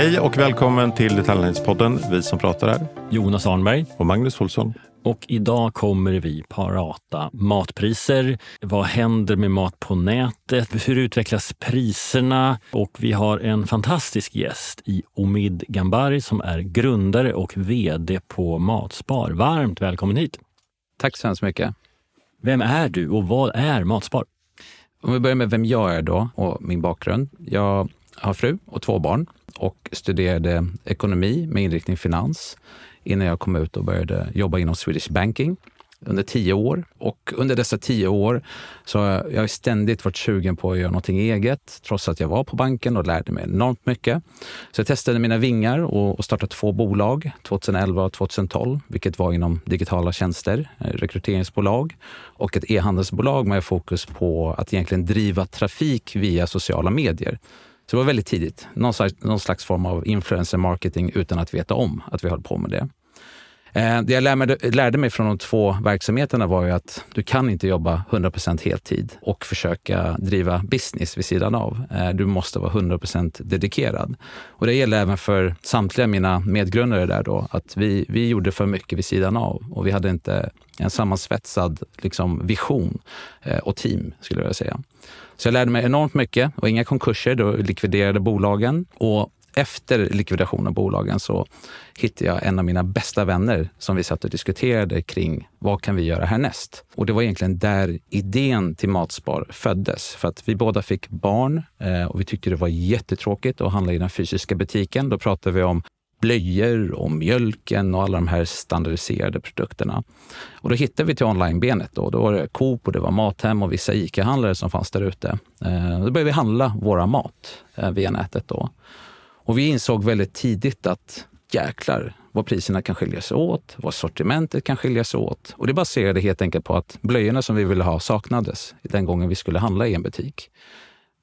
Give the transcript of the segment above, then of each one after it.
Hej och välkommen till Detaljhandelspodden. Vi som pratar är Jonas Arnberg och Magnus Olsson. Och idag kommer vi prata matpriser. Vad händer med mat på nätet? Hur utvecklas priserna? Och vi har en fantastisk gäst i Omid Gambari som är grundare och vd på Matspar. Varmt välkommen hit! Tack så hemskt mycket. Vem är du och vad är Matspar? Om vi börjar med vem jag är då och min bakgrund. Jag har fru och två barn och studerade ekonomi med inriktning finans innan jag kom ut och började jobba inom Swedish Banking under tio år. Och under dessa tio år så har jag ständigt varit sugen på att göra någonting eget, trots att jag var på banken och lärde mig enormt mycket. Så jag testade mina vingar och startade två bolag 2011 och 2012, vilket var inom digitala tjänster, eh, rekryteringsbolag och ett e-handelsbolag med fokus på att egentligen driva trafik via sociala medier. Så det var väldigt tidigt. Någon slags, någon slags form av influencer marketing utan att veta om att vi höll på med det. Eh, det jag lärde mig från de två verksamheterna var ju att du kan inte jobba 100% heltid och försöka driva business vid sidan av. Eh, du måste vara 100% dedikerad. Och det gäller även för samtliga mina medgrundare där då, att vi, vi gjorde för mycket vid sidan av och vi hade inte en sammansvetsad liksom, vision eh, och team, skulle jag säga. Så jag lärde mig enormt mycket och inga konkurser. Då likviderade bolagen. Och efter likvidationen av bolagen så hittade jag en av mina bästa vänner som vi satt och diskuterade kring vad kan vi göra härnäst? Och det var egentligen där idén till Matspar föddes. För att vi båda fick barn eh, och vi tyckte det var jättetråkigt att handla i den fysiska butiken. Då pratade vi om blöjor och mjölken och alla de här standardiserade produkterna. Och då hittade vi till onlinebenet. Då. då var det Coop och det var Mathem och vissa ICA-handlare som fanns där ute. Eh, då började vi handla våra mat eh, via nätet. Då. Och vi insåg väldigt tidigt att jäklar vad priserna kan skilja sig åt, vad sortimentet kan skilja sig åt. Och det baserade helt enkelt på att blöjorna som vi ville ha saknades den gången vi skulle handla i en butik.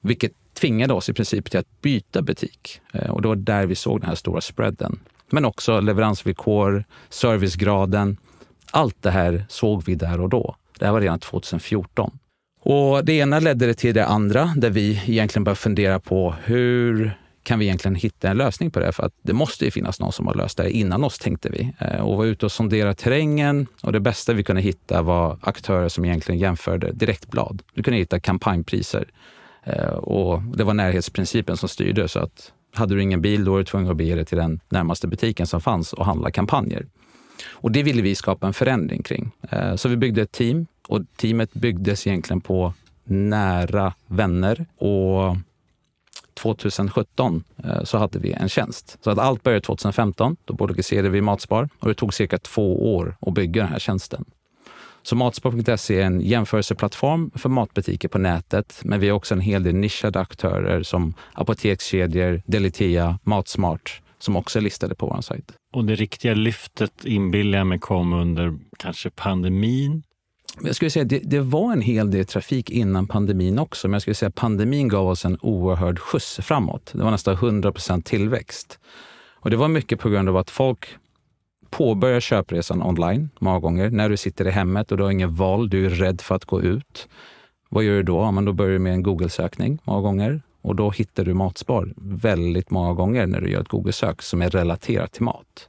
Vilket tvingade oss i princip till att byta butik. Eh, och det var där vi såg den här stora spreaden. Men också leveransvillkor, servicegraden. Allt det här såg vi där och då. Det här var redan 2014. Och det ena ledde till det andra, där vi egentligen började fundera på hur kan vi egentligen hitta en lösning på det? För att det måste ju finnas någon som har löst det innan oss, tänkte vi. Eh, och var ute och sonderade terrängen och det bästa vi kunde hitta var aktörer som egentligen jämförde direktblad. Du kunde hitta kampanjpriser eh, och det var närhetsprincipen som styrde. Så att hade du ingen bil, då var du tvungen att bege dig till den närmaste butiken som fanns och handla kampanjer. Och det ville vi skapa en förändring kring. Eh, så vi byggde ett team och teamet byggdes egentligen på nära vänner. Och 2017 eh, så hade vi en tjänst. Så att allt började 2015. Då bolagiserade vi Matspar och det tog cirka två år att bygga den här tjänsten. Så Matspar.se är en jämförelseplattform för matbutiker på nätet, men vi har också en hel del nischade aktörer som apotekskedjor, Delitea, Matsmart som också är listade på vår sajt. Och det riktiga lyftet inbillar jag mig kom under kanske pandemin? Jag skulle säga det, det var en hel del trafik innan pandemin också, men jag skulle säga att pandemin gav oss en oerhörd skjuts framåt. Det var nästan 100% tillväxt. Och det var mycket på grund av att folk påbörjar köpresan online många gånger när du sitter i hemmet och du har inget val. Du är rädd för att gå ut. Vad gör du då? Ja, men då börjar du med en Google-sökning många gånger och då hittar du Matspar väldigt många gånger när du gör ett Google-sök som är relaterat till mat.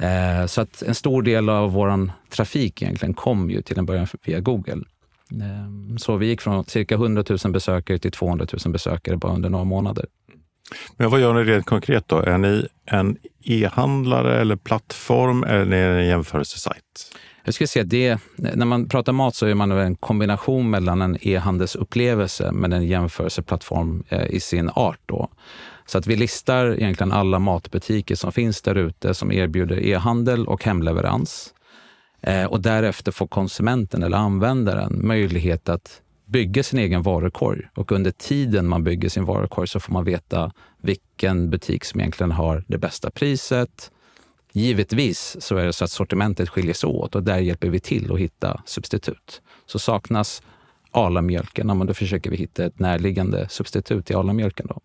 Eh, så att en stor del av vår trafik egentligen kom ju till en början via Google. Eh, så vi gick från cirka 100 000 besökare till 200 000 besökare bara under några månader. Men vad gör ni rent konkret då? Är ni en e-handlare eller plattform eller är ni en jämförelsesajt? Jag skulle säga det, när man pratar mat så är man en kombination mellan en e-handelsupplevelse med en jämförelseplattform eh, i sin art. Då. Så att vi listar egentligen alla matbutiker som finns där ute som erbjuder e-handel och hemleverans. Eh, och därefter får konsumenten eller användaren möjlighet att bygga sin egen varukorg och under tiden man bygger sin varukorg så får man veta vilken butik som egentligen har det bästa priset. Givetvis så är det så att sortimentet skiljer sig åt och där hjälper vi till att hitta substitut. Så saknas Arlamjölken, ja, då försöker vi hitta ett närliggande substitut till Arlamjölken. Då.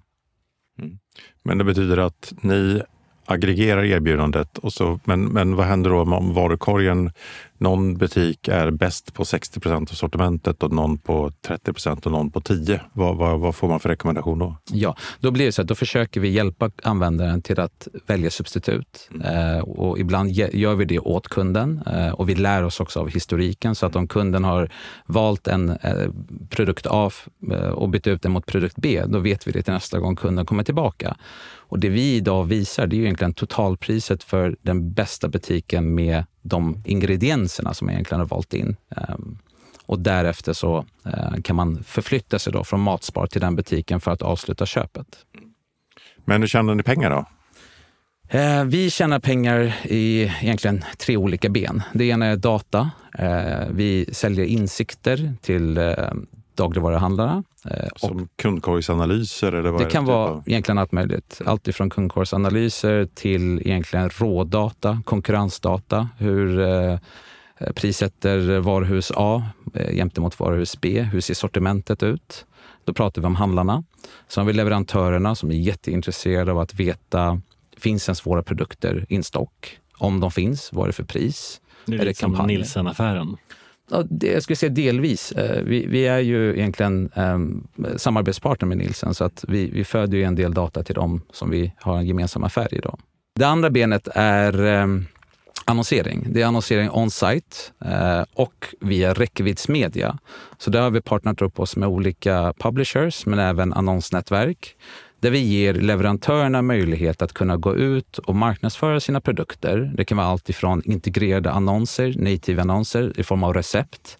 Mm. Men det betyder att ni aggregerar erbjudandet, och så, men, men vad händer då om varukorgen någon butik är bäst på 60 procent av sortimentet och någon på 30 procent och någon på 10. Vad, vad, vad, får man för rekommendation då? Ja, då blir det så att då försöker vi hjälpa användaren till att välja substitut. Eh, och ibland gör vi det åt kunden eh, och vi lär oss också av historiken så att om kunden har valt en eh, produkt A eh, och bytt ut den mot produkt B, då vet vi det till nästa gång kunden kommer tillbaka. Och det vi idag visar, det är ju egentligen totalpriset för den bästa butiken med de ingredienserna som egentligen har valt in. Ehm, och därefter så eh, kan man förflytta sig då från Matspar till den butiken för att avsluta köpet. Men hur tjänar ni pengar då? Eh, vi tjänar pengar i egentligen tre olika ben. Det ena är data. Eh, vi säljer insikter till dagligvaruhandlarna. Eh, Som kundkorgsanalyser? Eller vad det kan vara av? egentligen allt möjligt. Allt ifrån kundkorgsanalyser till egentligen rådata, konkurrensdata. Hur eh, prissätter varuhus A eh, jämte mot varuhus B? Hur ser sortimentet ut? Då pratar vi om handlarna. Sen har vi leverantörerna som är jätteintresserade av att veta, finns ens våra produkter in stock? Om de finns, vad är det för pris? Det är, är det som Nielsen-affären. Ja, det, jag skulle säga delvis. Eh, vi, vi är ju egentligen um, samarbetspartner med Nielsen så att vi, vi föder ju en del data till dem som vi har en gemensam affär i. Då. Det andra benet är um, annonsering. Det är annonsering on-site eh, och via räckviddsmedia. Så där har vi partnerat upp oss med olika publishers men även annonsnätverk där vi ger leverantörerna möjlighet att kunna gå ut och marknadsföra sina produkter. Det kan vara allt ifrån integrerade annonser, native annonser i form av recept,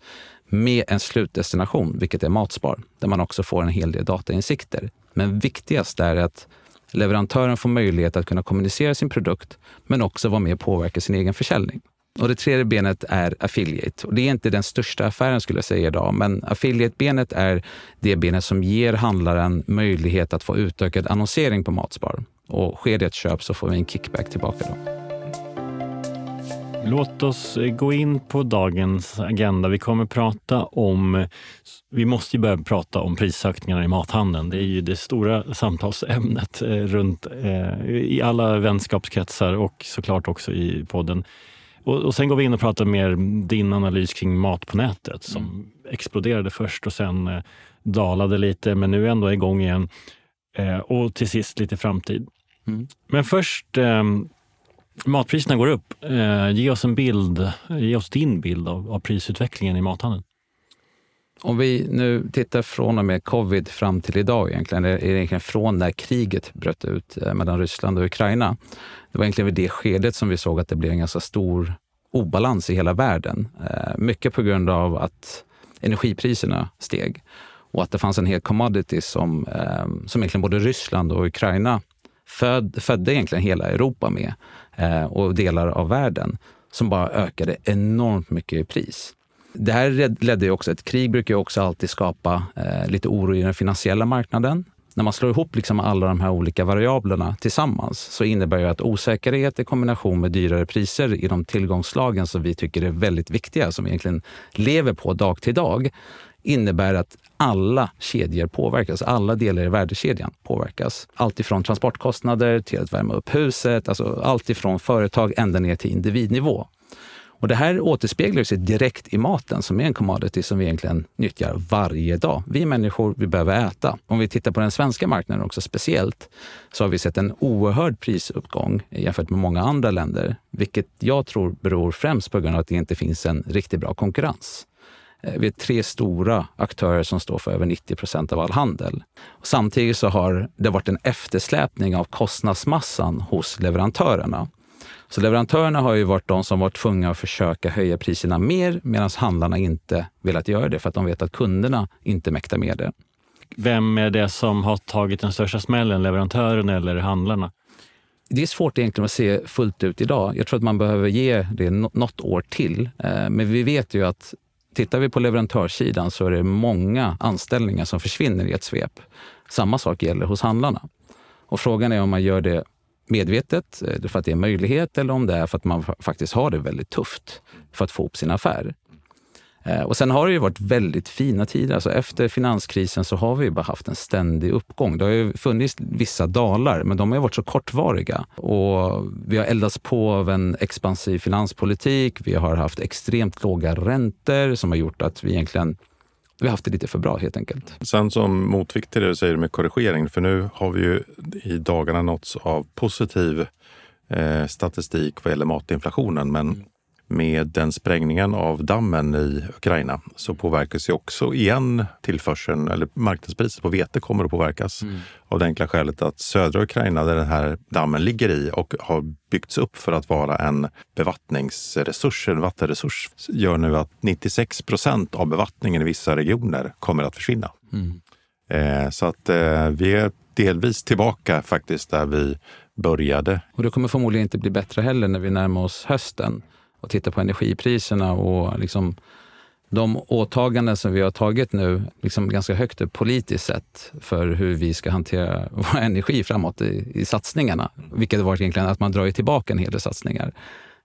med en slutdestination, vilket är Matspar, där man också får en hel del datainsikter. Men viktigast är att leverantören får möjlighet att kunna kommunicera sin produkt, men också vara med och påverka sin egen försäljning. Och det tredje benet är affiliate. Och det är inte den största affären skulle jag säga idag, men affiliate-benet är det benet som ger handlaren möjlighet att få utökad annonsering på Matspar. Och sker det ett köp så får vi en kickback tillbaka. Då. Låt oss eh, gå in på dagens agenda. Vi kommer prata om... Vi måste ju börja prata om prishöjningarna i mathandeln. Det är ju det stora samtalsämnet eh, runt eh, i alla vänskapskretsar och såklart också i podden. Och, och Sen går vi in och pratar mer din analys kring mat på nätet som mm. exploderade först och sen eh, dalade lite men nu är ändå igång igen. Eh, och till sist lite framtid. Mm. Men först, eh, matpriserna går upp. Eh, ge oss en bild, ge oss din bild av, av prisutvecklingen i mathandeln. Om vi nu tittar från och med covid fram till idag, egentligen, är egentligen från när kriget bröt ut eh, mellan Ryssland och Ukraina. Det var egentligen vid det skedet som vi såg att det blev en ganska stor obalans i hela världen. Eh, mycket på grund av att energipriserna steg och att det fanns en hel commodity som, eh, som egentligen både Ryssland och Ukraina föd, födde egentligen hela Europa med och delar av världen som bara ökade enormt mycket i pris. Det här ledde ju också, ett krig brukar ju också alltid skapa eh, lite oro i den finansiella marknaden. När man slår ihop liksom alla de här olika variablerna tillsammans så innebär det att osäkerhet i kombination med dyrare priser i de tillgångslagen som vi tycker är väldigt viktiga, som vi egentligen lever på dag till dag, innebär att alla kedjor påverkas. Alla delar i värdekedjan påverkas. Allt ifrån transportkostnader till att värma upp huset, alltså allt ifrån företag ända ner till individnivå. Och det här återspeglar sig direkt i maten som är en commodity som vi egentligen nyttjar varje dag. Vi människor, vi behöver äta. Om vi tittar på den svenska marknaden också speciellt så har vi sett en oerhörd prisuppgång jämfört med många andra länder, vilket jag tror beror främst på grund av att det inte finns en riktigt bra konkurrens. Eh, vi är tre stora aktörer som står för över 90 procent av all handel. Samtidigt så har det varit en eftersläpning av kostnadsmassan hos leverantörerna. Så leverantörerna har ju varit de som varit tvungna att försöka höja priserna mer medan handlarna inte velat göra det för att de vet att kunderna inte mäktar med det. Vem är det som har tagit den största smällen, leverantören eller handlarna? Det är svårt egentligen att se fullt ut idag. Jag tror att man behöver ge det något år till. Eh, men vi vet ju att tittar vi på leverantörssidan så är det många anställningar som försvinner i ett svep. Samma sak gäller hos handlarna. Och frågan är om man gör det medvetet, eh, för att det är en möjlighet eller om det är för att man faktiskt har det väldigt tufft för att få upp sin affär. Eh, och sen har det ju varit väldigt fina tider. Alltså efter finanskrisen så har vi bara haft en ständig uppgång. Det har ju funnits vissa dalar, men de har varit så kortvariga. Och vi har eldats på av en expansiv finanspolitik. Vi har haft extremt låga räntor som har gjort att vi egentligen vi har haft det lite för bra helt enkelt. Sen som motvikt till det du säger med korrigering, för nu har vi ju i dagarna nåtts av positiv eh, statistik vad gäller matinflationen. Men mm med den sprängningen av dammen i Ukraina så påverkas ju också igen tillförseln, eller marknadspriset på vete kommer att påverkas. Mm. Av det enkla skälet att södra Ukraina, där den här dammen ligger i och har byggts upp för att vara en bevattningsresurs, en vattenresurs, gör nu att 96 procent av bevattningen i vissa regioner kommer att försvinna. Mm. Eh, så att eh, vi är delvis tillbaka faktiskt där vi började. Och det kommer förmodligen inte bli bättre heller när vi närmar oss hösten och titta på energipriserna och liksom de åtaganden som vi har tagit nu, liksom ganska högt upp politiskt sett, för hur vi ska hantera vår energi framåt i, i satsningarna. Vilket har varit egentligen att man drar tillbaka en hel del satsningar.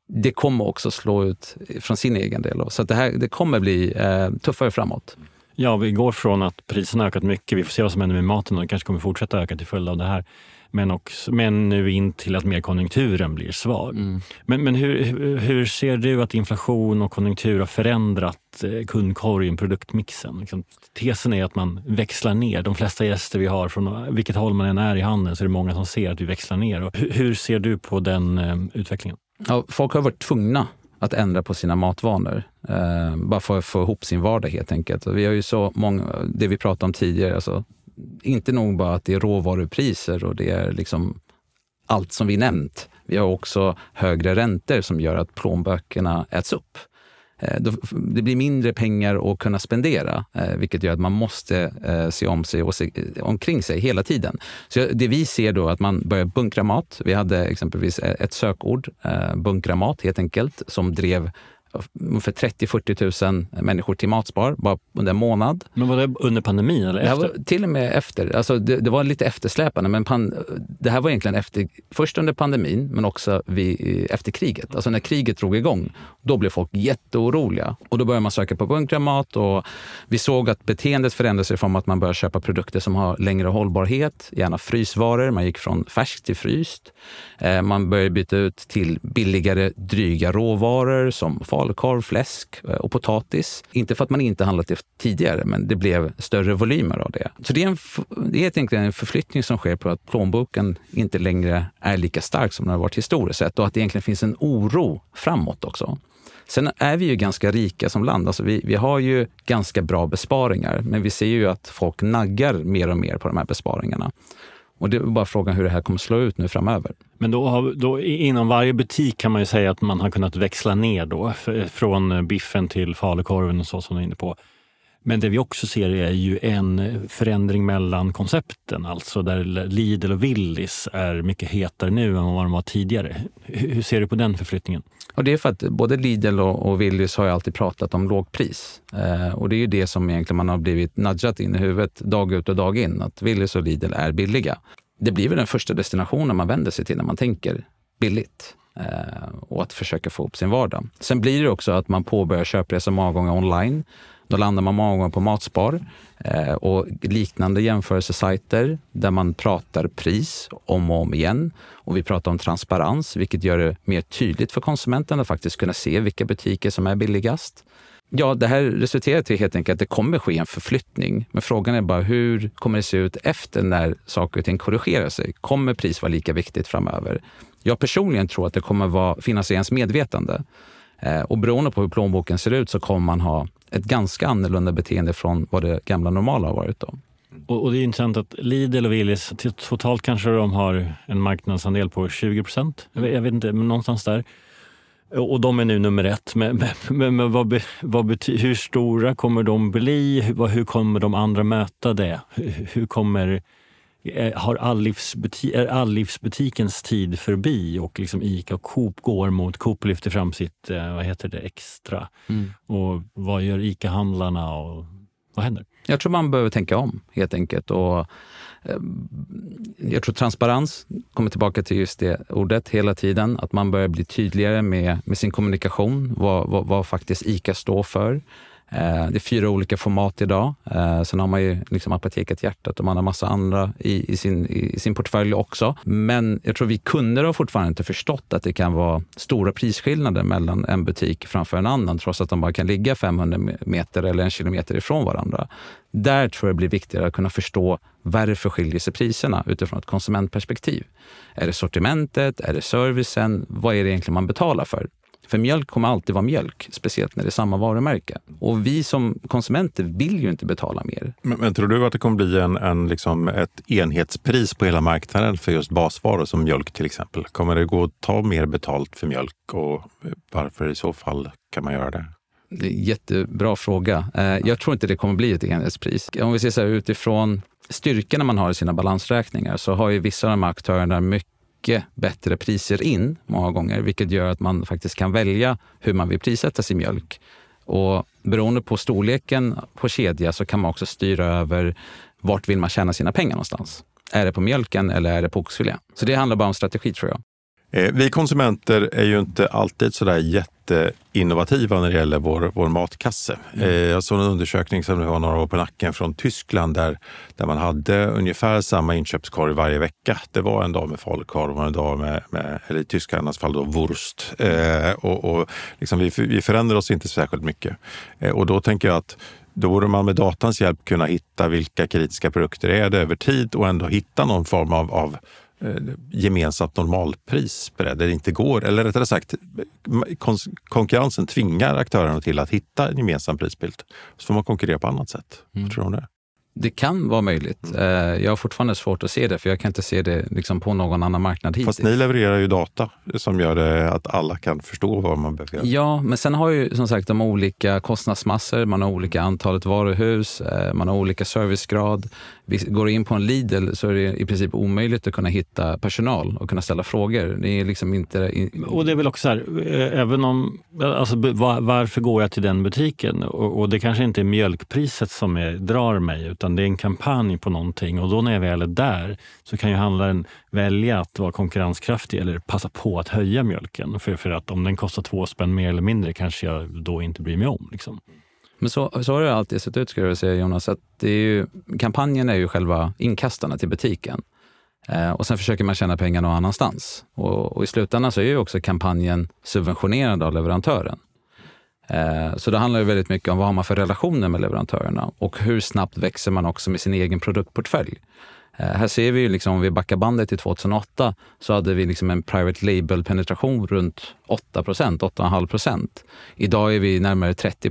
Det kommer också slå ut från sin egen del. Så det, här, det kommer bli eh, tuffare framåt. Ja, vi går från att priserna ökat mycket, vi får se vad som händer med maten och det kanske kommer fortsätta öka till följd av det här, men, också, men nu in till att mer konjunkturen blir svag. Mm. Men, men hur, hur ser du att inflation och konjunktur har förändrat eh, kundkorgen, produktmixen? Liksom, tesen är att man växlar ner. De flesta gäster vi har, från vilket håll man än är i handeln, så är det många som ser att vi växlar ner. Och hur, ser du på den eh, utvecklingen? Ja, folk har varit tvungna att ändra på sina matvanor. Eh, bara för att få ihop sin vardag helt enkelt. Vi har ju så många, det vi pratade om tidigare, alltså inte nog bara att det är råvarupriser och det är liksom allt som vi nämnt. Vi har också högre räntor som gör att plånböckerna äts upp. Eh, det blir mindre pengar att kunna spendera, eh, vilket gör att man måste eh, se om sig och se omkring sig hela tiden. Så det vi ser då är att man börjar bunkra mat. Vi hade exempelvis ett sökord, bunkra mat helt enkelt, som drev ungefär 30-40 000 människor till Matspar bara under en månad. Men var det under pandemin eller efter? Det till och med efter. Alltså det, det var lite eftersläpande, men pan, det här var egentligen efter, först under pandemin, men också vid, efter kriget. Alltså när kriget drog igång, då blev folk jätteoroliga. Och då började man söka på bunkramat och vi såg att beteendet förändrades från att man började köpa produkter som har längre hållbarhet, gärna frysvaror. Man gick från färskt till fryst. Eh, man började byta ut till billigare, dryga råvaror som falukorv, fläsk eh, och potatis. Inte för att man inte handlat det tidigare, men det blev större volymer av det. Så det är, en, det är helt enkelt en förflyttning som sker på att plånboken inte längre är lika stark som den har varit historiskt sett och att det egentligen finns en oro framåt också. Sen är vi ju ganska rika som land. Alltså vi, vi har ju ganska bra besparingar, men vi ser ju att folk naggar mer och mer på de här besparingarna. Och det är bara frågan hur det här kommer slå ut nu framöver. Men då, har, då inom varje butik kan man ju säga att man har kunnat växla ner då, från biffen till falukorven och så som du är inne på. Men det vi också ser är ju en förändring mellan koncepten, alltså där Lidl och Willys är mycket hetare nu än vad de var tidigare. Hur ser du på den förflyttningen? Och det är för att både Lidl och, och Willys har ju alltid pratat om lågpris. Eh, och det är ju det som egentligen man har blivit nudgat in i huvudet dag ut och dag in, att Willys och Lidl är billiga. Det blir väl den första destinationen man vänder sig till när man tänker billigt eh, och att försöka få upp sin vardag. Sen blir det också att man påbörjar köpresor många gånger online då landar man många gånger på Matspar eh, och liknande jämförelsesajter där man pratar pris om och om igen. Och vi pratar om transparens, vilket gör det mer tydligt för konsumenten att faktiskt kunna se vilka butiker som är billigast. Ja, det här resulterar till helt enkelt att det kommer ske en förflyttning. Men frågan är bara hur kommer det se ut efter när saker och ting korrigerar sig? Kommer pris vara lika viktigt framöver? Jag personligen tror att det kommer vara, finnas i ens medvetande. Eh, och beroende på hur plånboken ser ut så kommer man ha ett ganska annorlunda beteende från vad det gamla normala har varit. Då. Och, och det är intressant att Lidl och Willys, totalt kanske de har en marknadsandel på 20 procent. Jag, jag, vet inte, men någonstans där. Och de är nu nummer ett. Men, men, men vad, vad bety, hur stora kommer de bli? Hur, hur kommer de andra möta det? Hur, hur kommer har allivsbuti är allivsbutikens tid förbi och liksom Ica och Coop går mot, Coop lyfter fram sitt, eh, vad heter det, extra. Mm. Och vad gör Ica-handlarna och vad händer? Jag tror man behöver tänka om helt enkelt. Och, eh, jag tror transparens kommer tillbaka till just det ordet hela tiden. Att man börjar bli tydligare med, med sin kommunikation, vad, vad, vad faktiskt ICA står för. Eh, det är fyra olika format idag. Eh, sen har man ju liksom Apoteket Hjärtat och man har massa andra i, i, sin, i sin portfölj också. Men jag tror vi kunder har fortfarande inte förstått att det kan vara stora prisskillnader mellan en butik framför en annan, trots att de bara kan ligga 500 meter eller en kilometer ifrån varandra. Där tror jag det blir viktigare att kunna förstå varför skiljer sig priserna utifrån ett konsumentperspektiv. Är det sortimentet? Är det servicen? Vad är det egentligen man betalar för? För mjölk kommer alltid vara mjölk, speciellt när det är samma varumärke. Och vi som konsumenter vill ju inte betala mer. Men, men tror du att det kommer bli en, en, liksom ett enhetspris på hela marknaden för just basvaror som mjölk till exempel? Kommer det gå att ta mer betalt för mjölk och varför i så fall kan man göra det? Det är jättebra fråga. Eh, jag tror inte det kommer bli ett enhetspris. Om vi ser så här, utifrån styrkorna man har i sina balansräkningar så har ju vissa av de här aktörerna mycket mycket bättre priser in många gånger, vilket gör att man faktiskt kan välja hur man vill prissätta sin mjölk. Och beroende på storleken på kedja så kan man också styra över vart vill man tjäna sina pengar någonstans. Är det på mjölken eller är det på oxfilé? Så det handlar bara om strategi tror jag. Eh, vi konsumenter är ju inte alltid sådär jätteinnovativa när det gäller vår, vår matkasse. Mm. Eh, jag såg en undersökning som nu har några år på nacken från Tyskland där, där man hade ungefär samma inköpskorg varje vecka. Det var en dag med falukorv och en dag med, med eller i tyskarnas fall då, wurst. Eh, och, och liksom vi, vi förändrar oss inte särskilt mycket. Eh, och då tänker jag att då borde man med datans hjälp kunna hitta vilka kritiska produkter är det över tid och ändå hitta någon form av, av gemensamt normalpris på det, där det inte går. Eller rättare sagt, konkurrensen tvingar aktörerna till att hitta en gemensam prisbild. Så får man konkurrera på annat sätt. Mm. Vad tror du det? Det kan vara möjligt. Mm. Eh, jag har fortfarande svårt att se det, för jag kan inte se det liksom på någon annan marknad hittills. Fast ni levererar ju data som gör det att alla kan förstå vad man behöver göra. Ja, men sen har ju som sagt de olika kostnadsmassor, man har olika antalet varuhus, eh, man har olika servicegrad. Går du in på en Lidl så är det i princip omöjligt att kunna hitta personal och kunna ställa frågor. Det är liksom inte... Och det är väl också så här, eh, även om... Alltså, varför går jag till den butiken? Och, och det kanske inte är mjölkpriset som är, drar mig, utan det är en kampanj på någonting. Och då när jag väl är där så kan ju handlaren välja att vara konkurrenskraftig eller passa på att höja mjölken. För, för att om den kostar två spänn mer eller mindre kanske jag då inte bryr mig om. Liksom. Men så, så har det alltid sett ut, skulle jag säga Jonas. Att det är ju, kampanjen är ju själva inkastarna till butiken. Eh, och sen försöker man tjäna pengar någon annanstans. Och, och, i slutändan så är ju också kampanjen subventionerad av leverantören. Eh, så det handlar ju väldigt mycket om vad har man för relationer med leverantörerna och hur snabbt växer man också med sin egen produktportfölj. Eh, här ser vi, ju liksom, om vi backar bandet till 2008, så hade vi liksom en private label-penetration runt 8% 8,5% Idag är vi närmare 30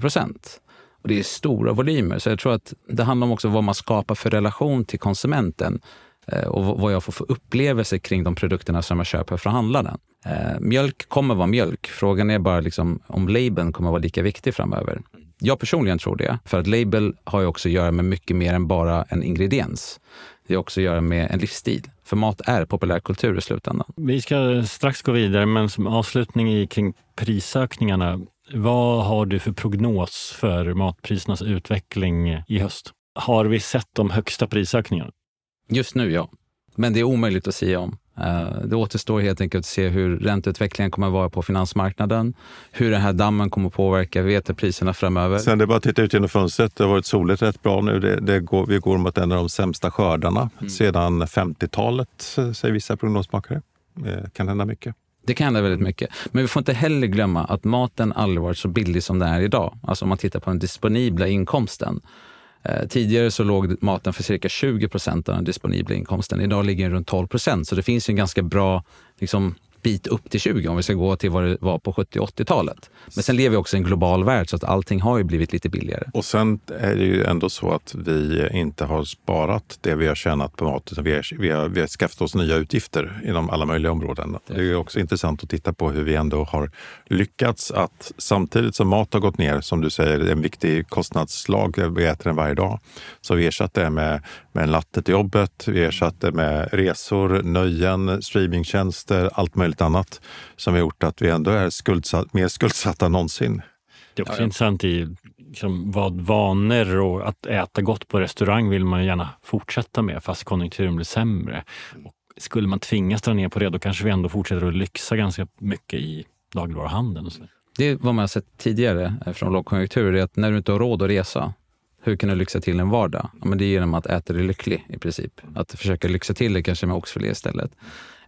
och det är stora volymer. Så jag tror att det handlar om också vad man skapar för relation till konsumenten eh, och vad jag får för upplevelse kring de produkterna som jag köper från handlaren. Eh, mjölk kommer vara mjölk. Frågan är bara liksom om labeln kommer vara lika viktig framöver. Jag personligen tror det, för att label har ju också att göra med mycket mer än bara en ingrediens. Det har också att göra med en livsstil. För mat är populärkultur i slutändan. Vi ska strax gå vidare, men som avslutning kring prisökningarna. Vad har du för prognos för matprisernas utveckling i höst? Har vi sett de högsta prisökningarna? Just nu, ja. Men det är omöjligt att säga om. Eh, det återstår helt enkelt att se hur ränteutvecklingen kommer att vara på finansmarknaden, hur den här dammen kommer att påverka vetepriserna framöver. Sen det är bara att titta ut genom fönstret. Det har varit soligt rätt bra nu. Det, det går, vi går mot en av de sämsta skördarna mm. sedan 50-talet, säger vissa prognosmakare. Det eh, kan hända mycket. Det kan hända väldigt mycket. Men vi får inte heller glömma att maten aldrig varit så billig som den är idag. Alltså om man tittar på den disponibla inkomsten. Eh, tidigare så låg maten för cirka 20 procent av den disponibla inkomsten. Idag ligger den runt 12 procent. Så det finns en ganska bra liksom, bit upp till 20 om vi ska gå till vad det var på 70 80-talet. Men sen lever vi också i en global värld så att allting har ju blivit lite billigare. Och sen är det ju ändå så att vi inte har sparat det vi har tjänat på mat utan vi har, vi har, vi har skaffat oss nya utgifter inom alla möjliga områden. Det är ju också intressant att titta på hur vi ändå har lyckats att samtidigt som mat har gått ner, som du säger, en viktig kostnadsslag, vi äter den varje dag, så vi ersatt det med, med en latte till jobbet, vi ersatt det med resor, nöjen, streamingtjänster, allt möjligt möjligt annat som har gjort att vi ändå är skuldsatt, mer skuldsatta än någonsin. Det är också ja, ja. intressant i liksom, vad vanor och att äta gott på restaurang vill man gärna fortsätta med fast konjunkturen blir sämre. Och skulle man tvingas dra ner på det, då kanske vi ändå fortsätter att lyxa ganska mycket i dagligvaruhandeln. Och så. Det är vad man har sett tidigare eh, från lågkonjunktur, är att när du inte har råd att resa, hur kan du lyxa till en vardag? Ja, men det är genom att äta dig lycklig i princip. Att försöka lyxa till det kanske med oxfilé istället.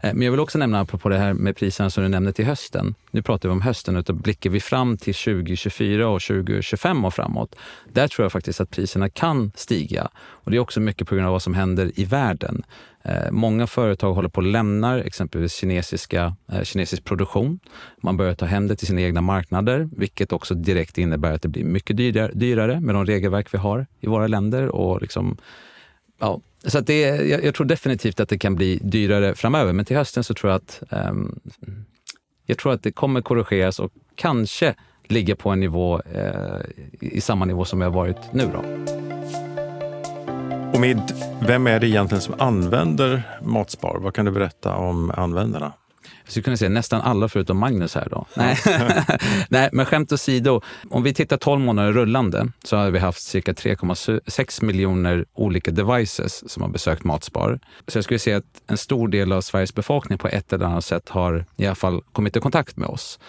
Eh, men jag vill också nämna, apropå det här med priserna som du nämnde till hösten. Nu pratar vi om hösten, utan blickar vi fram till 2024 och 2025 och framåt. Där tror jag faktiskt att priserna kan stiga. Och det är också mycket på grund av vad som händer i världen. Eh, många företag håller på att lämna exempelvis kinesiska, eh, kinesisk produktion. Man börjar ta hem det till sina egna marknader, vilket också direkt innebär att det blir mycket dyrare, dyrare med de regelverk vi har i våra länder. Och liksom, ja, så att det, jag, jag, tror definitivt att det kan bli dyrare framöver, men till hösten så tror jag att um, jag tror att det kommer korrigeras och kanske ligga på en nivå eh, i samma nivå som jag har varit nu. Då. Och med, vem är det egentligen som använder Matspar? Vad kan du berätta om användarna? Jag skulle kunna säga nästan alla förutom Magnus här då. Nej. Nej, men skämt åsido. Om vi tittar 12 månader rullande så har vi haft cirka 3,6 miljoner olika devices som har besökt Matspar. Så jag skulle säga att en stor del av Sveriges befolkning på ett eller annat sätt har i alla fall kommit i kontakt med oss.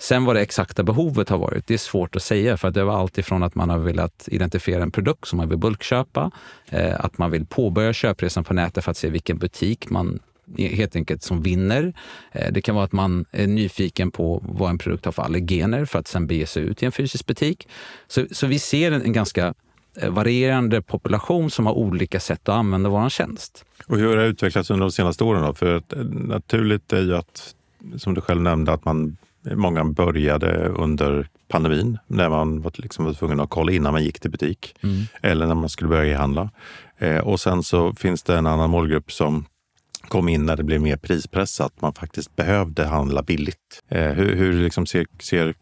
Sen vad det exakta behovet har varit, det är svårt att säga för att det var allt ifrån att man har velat identifiera en produkt som man vill bulkköpa, eh, att man vill påbörja köpresan på nätet för att se vilken butik man helt enkelt som vinner. Eh, det kan vara att man är nyfiken på vad en produkt har för allergener för att sen bege sig ut i en fysisk butik. Så, så vi ser en, en ganska eh, varierande population som har olika sätt att använda vår tjänst. Och hur har det utvecklats under de senaste åren? Då? För att, naturligt är ju att, som du själv nämnde, att man Många började under pandemin när man var, liksom var tvungen att kolla innan man gick till butik mm. eller när man skulle börja handla. Eh, och sen så finns det en annan målgrupp som kom in när det blev mer prispressat, man faktiskt behövde handla billigt. Eh, hur hur liksom ser, ser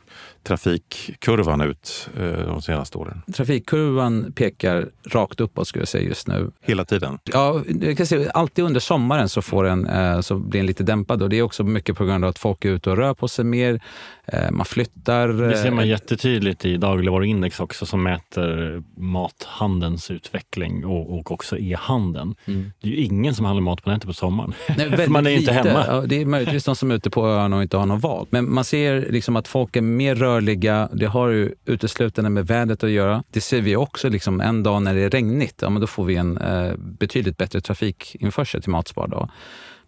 trafikkurvan ut eh, de senaste åren? Trafikkurvan pekar rakt uppåt skulle jag säga just nu. Hela tiden? Ja, jag kan säga, alltid under sommaren så, får den, eh, så blir den lite dämpad och det är också mycket på grund av att folk är ute och rör på sig mer. Eh, man flyttar. Det ser man jättetydligt i dagligvaruindex också som mäter mathandelns utveckling och, och också e-handeln. Mm. Det är ju ingen som handlar mat på nätet på sommaren. Nej, För man är ju inte hemma. Ja, det är möjligtvis de som är ute på ön och inte har något val. Men man ser liksom att folk är mer rörliga. Det har ju uteslutande med vädret att göra. Det ser vi också liksom en dag när det är regnigt. Ja, men då får vi en eh, betydligt bättre trafikinförsel till Matspar. Då.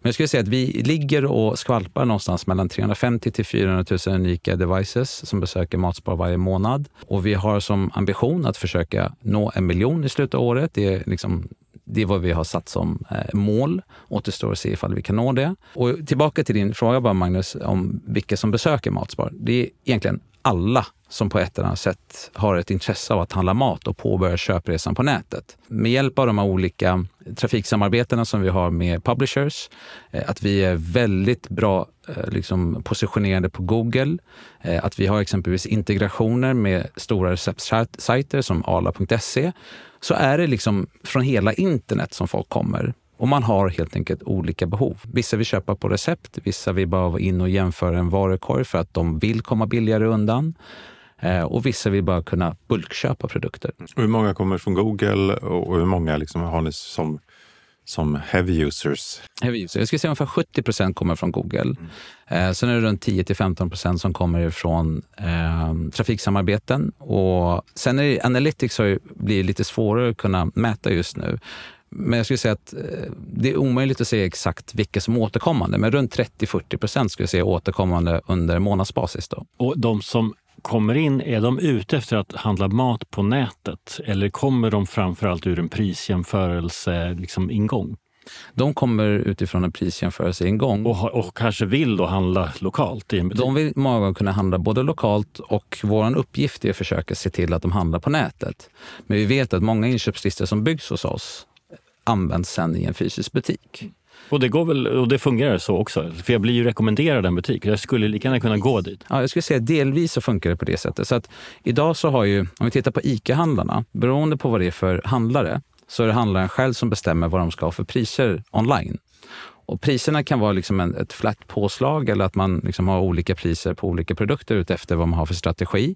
Men jag skulle säga att vi ligger och skvalpar någonstans mellan 350 till 400 000 unika devices som besöker Matspar varje månad. Och vi har som ambition att försöka nå en miljon i slutet av året. Det är, liksom, det är vad vi har satt som eh, mål. Återstår att se ifall vi kan nå det. Och tillbaka till din fråga bara Magnus, om vilka som besöker Matspar. Det är egentligen alla som på ett eller annat sätt har ett intresse av att handla mat och påbörja köpresan på nätet. Med hjälp av de här olika trafiksamarbetena som vi har med publishers, eh, att vi är väldigt bra eh, liksom, positionerade på Google, eh, att vi har exempelvis integrationer med stora receptsajter som arla.se, så är det liksom från hela internet som folk kommer. Och man har helt enkelt olika behov. Vissa vill köpa på recept, vissa vill bara vara in och jämföra en varukorg för att de vill komma billigare undan. Eh, och vissa vill bara kunna bulkköpa produkter. hur många kommer från Google och hur många liksom har ni som som heavy users? Heavy users. Jag skulle säga ungefär 70 procent kommer från Google. Mm. Eh, sen är det runt 10 till 15 procent som kommer ifrån eh, trafiksamarbeten. Och sen är det, Analytics har ju blivit lite svårare att kunna mäta just nu. Men jag skulle säga att eh, det är omöjligt att säga exakt vilka som är återkommande, men runt 30-40 procent skulle jag säga återkommande under månadsbasis. Då. Och de som kommer in, är de ute efter att handla mat på nätet eller kommer de framförallt ur en prisjämförelse liksom ingång? De kommer utifrån en prisjämförelse ingång. Och, och kanske vill då handla lokalt? I en butik. De vill många gånger kunna handla både lokalt och vår uppgift är att försöka se till att de handlar på nätet. Men vi vet att många inköpslistor som byggs hos oss används sen i en fysisk butik. Och det, går väl, och det fungerar så också? För jag blir ju rekommenderad en butik. Jag skulle lika gärna kunna gå dit. Ja, jag skulle säga delvis så funkar det på det sättet. Så att idag så har ju, om vi tittar på ICA-handlarna, beroende på vad det är för handlare, så är det handlaren själv som bestämmer vad de ska ha för priser online. Och priserna kan vara liksom en, ett flat påslag eller att man liksom har olika priser på olika produkter utefter vad man har för strategi.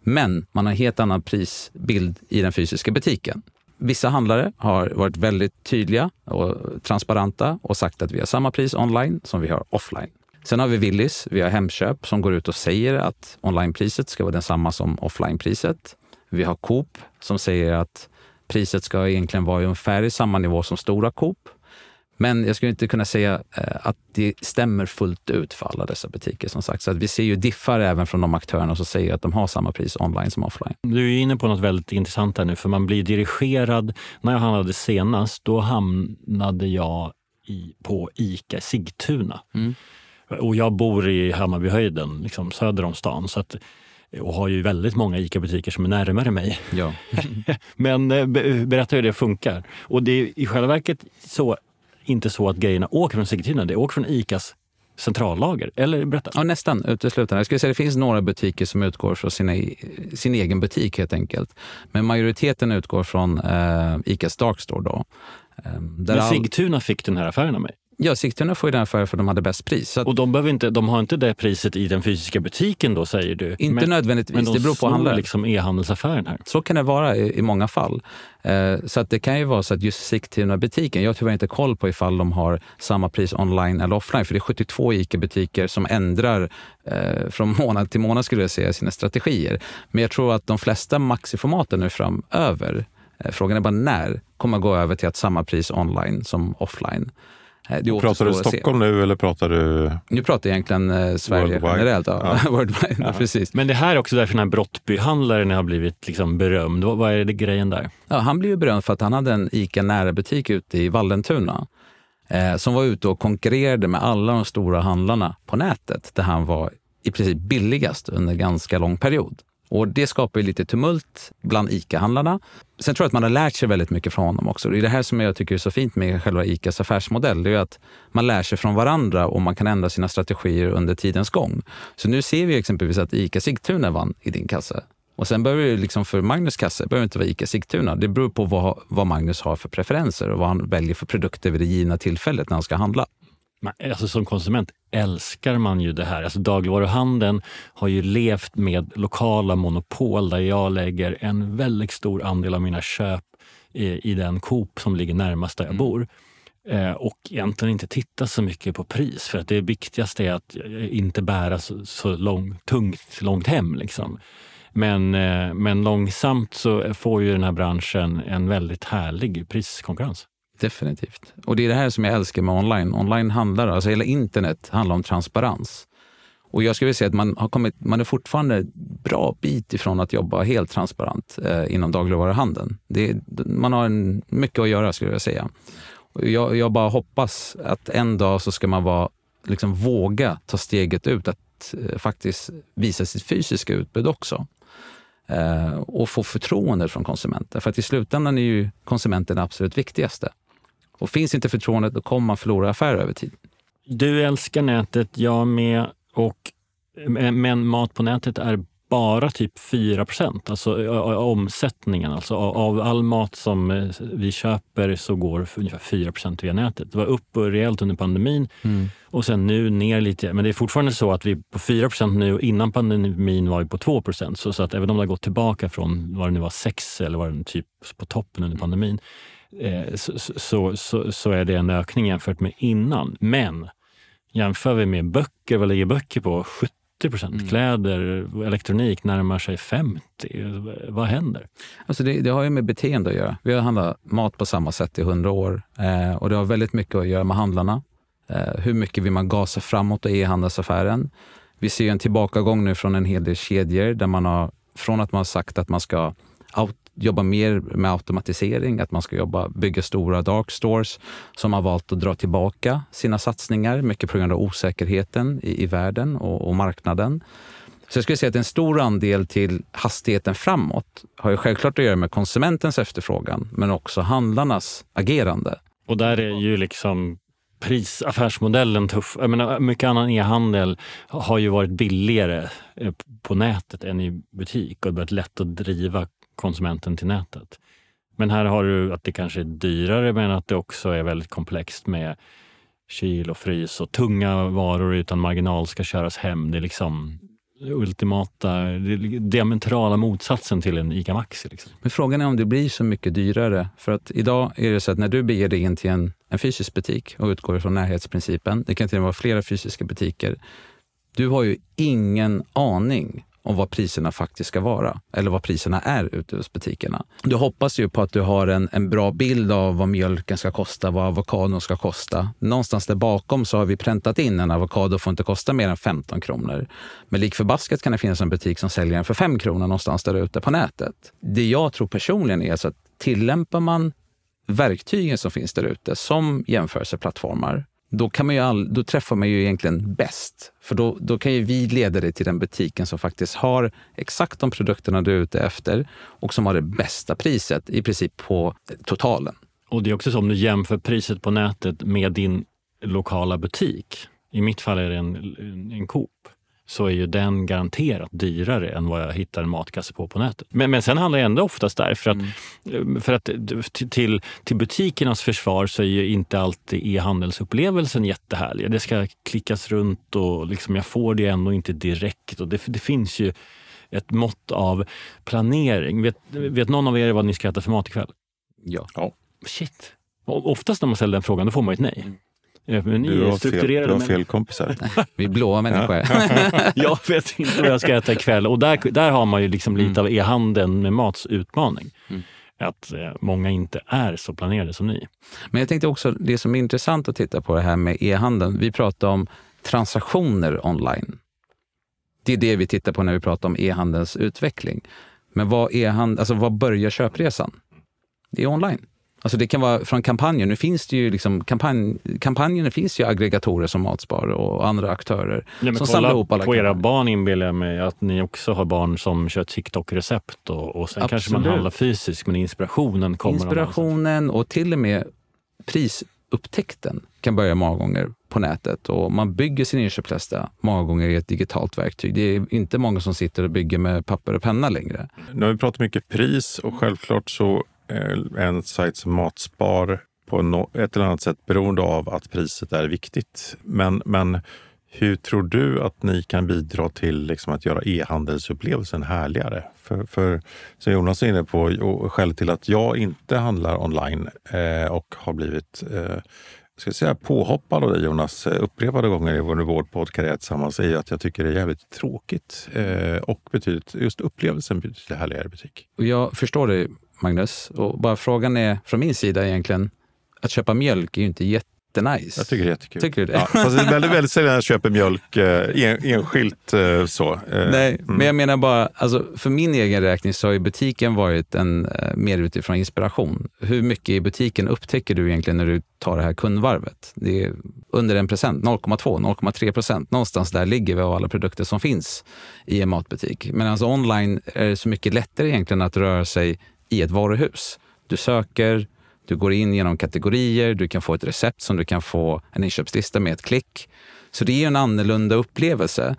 Men man har en helt annan prisbild i den fysiska butiken. Vissa handlare har varit väldigt tydliga och transparenta och sagt att vi har samma pris online som vi har offline. Sen har vi Willys, vi har Hemköp som går ut och säger att onlinepriset ska vara detsamma som offlinepriset. Vi har Coop som säger att priset ska egentligen vara ungefär i samma nivå som stora Coop. Men jag skulle inte kunna säga eh, att det stämmer fullt ut för alla dessa butiker. som sagt. Så att vi ser ju diffar även från de aktörerna som säger att de har samma pris online som offline. Du är inne på något väldigt intressant här nu, för man blir dirigerad. När jag handlade senast, då hamnade jag i, på ICA Sigtuna. Mm. Och jag bor i Hammarbyhöjden, liksom söder om stan. Så att, och har ju väldigt många ICA-butiker som är närmare mig. Ja. Men eh, berätta hur det funkar. Och det är i själva verket så inte så att grejerna åker från Sigtuna, det åker från ICAs centrallager? Eller berätta. Ja, nästan uteslutande. Jag skulle säga det finns några butiker som utgår från sina, sin egen butik helt enkelt. Men majoriteten utgår från eh, ICAs Darkstore. Då. Eh, Men Sigtuna all... fick den här affären av mig? Ja, Sigtuna får ju den för att de hade bäst pris. Att... och de, behöver inte, de har inte det priset i den fysiska butiken då, säger du? Inte men, nödvändigtvis, men de det beror på handlaren. liksom e-handelsaffären här? Så kan det vara i, i många fall. Eh, så att det kan ju vara så att just Sigtuna-butiken, jag har tyvärr inte koll på ifall de har samma pris online eller offline, för det är 72 ICA-butiker som ändrar eh, från månad till månad skulle jag säga sina strategier. Men jag tror att de flesta maxiformaten nu framöver, eh, frågan är bara när, kommer gå över till att samma pris online som offline. Det pratar du Stockholm nu eller pratar du? Nu pratar jag egentligen eh, Sverige Worldwide. generellt. Ja. Ja. Worldwide, ja. precis. Men det här är också därför den här Brottbyhandlaren har blivit liksom berömd. Vad är det grejen där? Ja, han blev berömd för att han hade en ICA Nära-butik ute i Vallentuna eh, som var ute och konkurrerade med alla de stora handlarna på nätet där han var i princip billigast under en ganska lång period. Och Det skapar ju lite tumult bland ICA-handlarna. Sen tror jag att man har lärt sig väldigt mycket från honom också. Det är det här som jag tycker är så fint med själva ICAs affärsmodell. Det är att man lär sig från varandra och man kan ändra sina strategier under tidens gång. Så nu ser vi exempelvis att ICA Sigtuna vann i din kasse. Och sen behöver det liksom för Magnus kasse behöver inte vara ICA Sigtuna. Det beror på vad, vad Magnus har för preferenser och vad han väljer för produkter vid det givna tillfället när han ska handla. Alltså som konsument älskar man ju det här. Alltså dagligvaruhandeln har ju levt med lokala monopol där jag lägger en väldigt stor andel av mina köp i, i den Coop som ligger närmast där jag mm. bor. Eh, och egentligen inte titta så mycket på pris för att det viktigaste är att inte bära så, så lång, tungt långt hem. Liksom. Men, eh, men långsamt så får ju den här branschen en väldigt härlig priskonkurrens. Definitivt. Och det är det här som jag älskar med online. Online handlar, alltså hela internet handlar om transparens. Och jag skulle säga att man, har kommit, man är fortfarande bra bit ifrån att jobba helt transparent eh, inom dagligvaruhandeln. Det, man har en, mycket att göra skulle jag säga. Och jag, jag bara hoppas att en dag så ska man vara, liksom våga ta steget ut att eh, faktiskt visa sitt fysiska utbud också. Eh, och få förtroende från konsumenter. För att i slutändan är ju konsumenten det absolut viktigaste. Och finns inte förtroendet, då kommer man förlora affärer över tid. Du älskar nätet, jag med. Och, men mat på nätet är bara typ 4% alltså omsättningen. Alltså av all mat som eh, vi köper så går ungefär 4% via nätet. Det var upp rejält under pandemin mm. och sen nu ner lite. Men det är fortfarande så att vi på 4% nu och innan pandemin var vi på 2 så, så att även om det har gått tillbaka från vad det nu var 6 eller vad det typ på toppen under pandemin Eh, så, så, så, så, är det en ökning jämfört med innan. Men jämför vi med böcker, vad ligger böcker på? 70 procent. Mm. Kläder, elektronik närmar sig 50. Vad händer? Alltså det, det, har ju med beteende att göra. Vi har handlat mat på samma sätt i hundra år eh, och det har väldigt mycket att göra med handlarna. Eh, hur mycket vill man gasa framåt i e-handelsaffären? Vi ser en tillbakagång nu från en hel del kedjor där man har, från att man har sagt att man ska jobba mer med automatisering, att man ska jobba, bygga stora dark stores som har valt att dra tillbaka sina satsningar, mycket på grund av osäkerheten i, i världen och, och marknaden. Så jag skulle säga att en stor andel till hastigheten framåt har ju självklart att göra med konsumentens efterfrågan, men också handlarnas agerande. Och där är ju liksom prisaffärsmodellen tuff. Jag menar, mycket annan e-handel har ju varit billigare eh, på nätet än i butik och det har varit lätt att driva konsumenten till nätet. Men här har du att det kanske är dyrare men att det också är väldigt komplext med kyl och frys och tunga varor utan marginal ska köras hem. Det är liksom ultimata, diametrala motsatsen till en ICA Maxi. Liksom. Men frågan är om det blir så mycket dyrare. För att idag är det så att när du beger dig in till en, en fysisk butik och utgår från närhetsprincipen, det kan till och med vara flera fysiska butiker, du har ju ingen aning om vad priserna faktiskt ska vara eller vad priserna är ute hos butikerna. Du hoppas ju på att du har en, en bra bild av vad mjölken ska kosta, vad avokadon ska kosta. Någonstans där bakom så har vi präntat in en avokado får inte kosta mer än 15 kronor. Men lik förbaskat kan det finnas en butik som säljer den för 5 kronor någonstans där ute på nätet. Det jag tror personligen är så att tillämpar man verktygen som finns där ute som jämförelseplattformar då, kan man ju all, då träffar man ju egentligen bäst. För då, då kan ju vi leda dig till den butiken som faktiskt har exakt de produkterna du är ute efter och som har det bästa priset i princip på totalen. Och det är också så om du jämför priset på nätet med din lokala butik. I mitt fall är det en, en Coop så är ju den garanterat dyrare än vad jag hittar en matkasse på på nätet. Men, men sen handlar det ändå oftast där, för att, mm. för att till, till butikernas försvar så är ju inte alltid e-handelsupplevelsen jättehärlig. Det ska klickas runt och liksom jag får det ändå inte direkt. Och det, det finns ju ett mått av planering. Vet, vet någon av er vad ni ska äta för mat ikväll? Ja. ja. Shit. Oftast när man ställer den frågan då får man ett nej. Mm. Men ni du har fel, du har fel kompisar. Vi är blåa människor. jag vet inte vad jag ska äta ikväll. Och där, där har man ju liksom lite mm. av e-handeln med mats utmaning. Mm. Att eh, många inte är så planerade som ni. Men jag tänkte också, det som är intressant att titta på det här med e-handeln. Vi pratar om transaktioner online. Det är det vi tittar på när vi pratar om e-handelns utveckling. Men vad, e alltså, vad börjar köpresan? Det är online. Alltså det kan vara från kampanjen. Nu finns det ju liksom kampanj, kampanjerna finns ju aggregatorer som Matspar och andra aktörer ja, som samlar ihop alla på kampanjer. era barn inbillar jag mig att ni också har barn som kör TikTok-recept och, och sen Absolut. kanske man handlar fysiskt men inspirationen kommer Inspirationen och till och med prisupptäckten kan börja många gånger på nätet och man bygger sin inköpslista många gånger i ett digitalt verktyg. Det är inte många som sitter och bygger med papper och penna längre. Nu har vi pratat mycket pris och självklart så Eh, en sajt som Matspar på ett eller annat sätt beroende av att priset är viktigt. Men, men hur tror du att ni kan bidra till liksom att göra e-handelsupplevelsen härligare? För, för som Jonas är inne på, skälet till att jag inte handlar online eh, och har blivit eh, ska säga, påhoppad av dig Jonas eh, upprepade gånger i vår poddkarriär tillsammans är att jag tycker det är jävligt tråkigt eh, och betydligt, just upplevelsen betydligt härligare i butik. Och jag förstår dig Magnus. Och bara frågan är från min sida egentligen, att köpa mjölk är ju inte jättenice. Jag tycker det är jättekul. Tycker du det? Ja, fast det är väldigt, väldigt sällan jag köper mjölk eh, en, enskilt eh, så. Eh, Nej, mm. men jag menar bara, alltså, för min egen räkning så har ju butiken varit en, eh, mer utifrån inspiration. Hur mycket i butiken upptäcker du egentligen när du tar det här kundvarvet? Det är under en procent, 0,2, 0,3 procent. Någonstans där ligger vi av alla produkter som finns i en matbutik. Men alltså online är det så mycket lättare egentligen att röra sig i ett varuhus. Du söker, du går in genom kategorier, du kan få ett recept som du kan få en inköpslista med ett klick. Så det är en annorlunda upplevelse.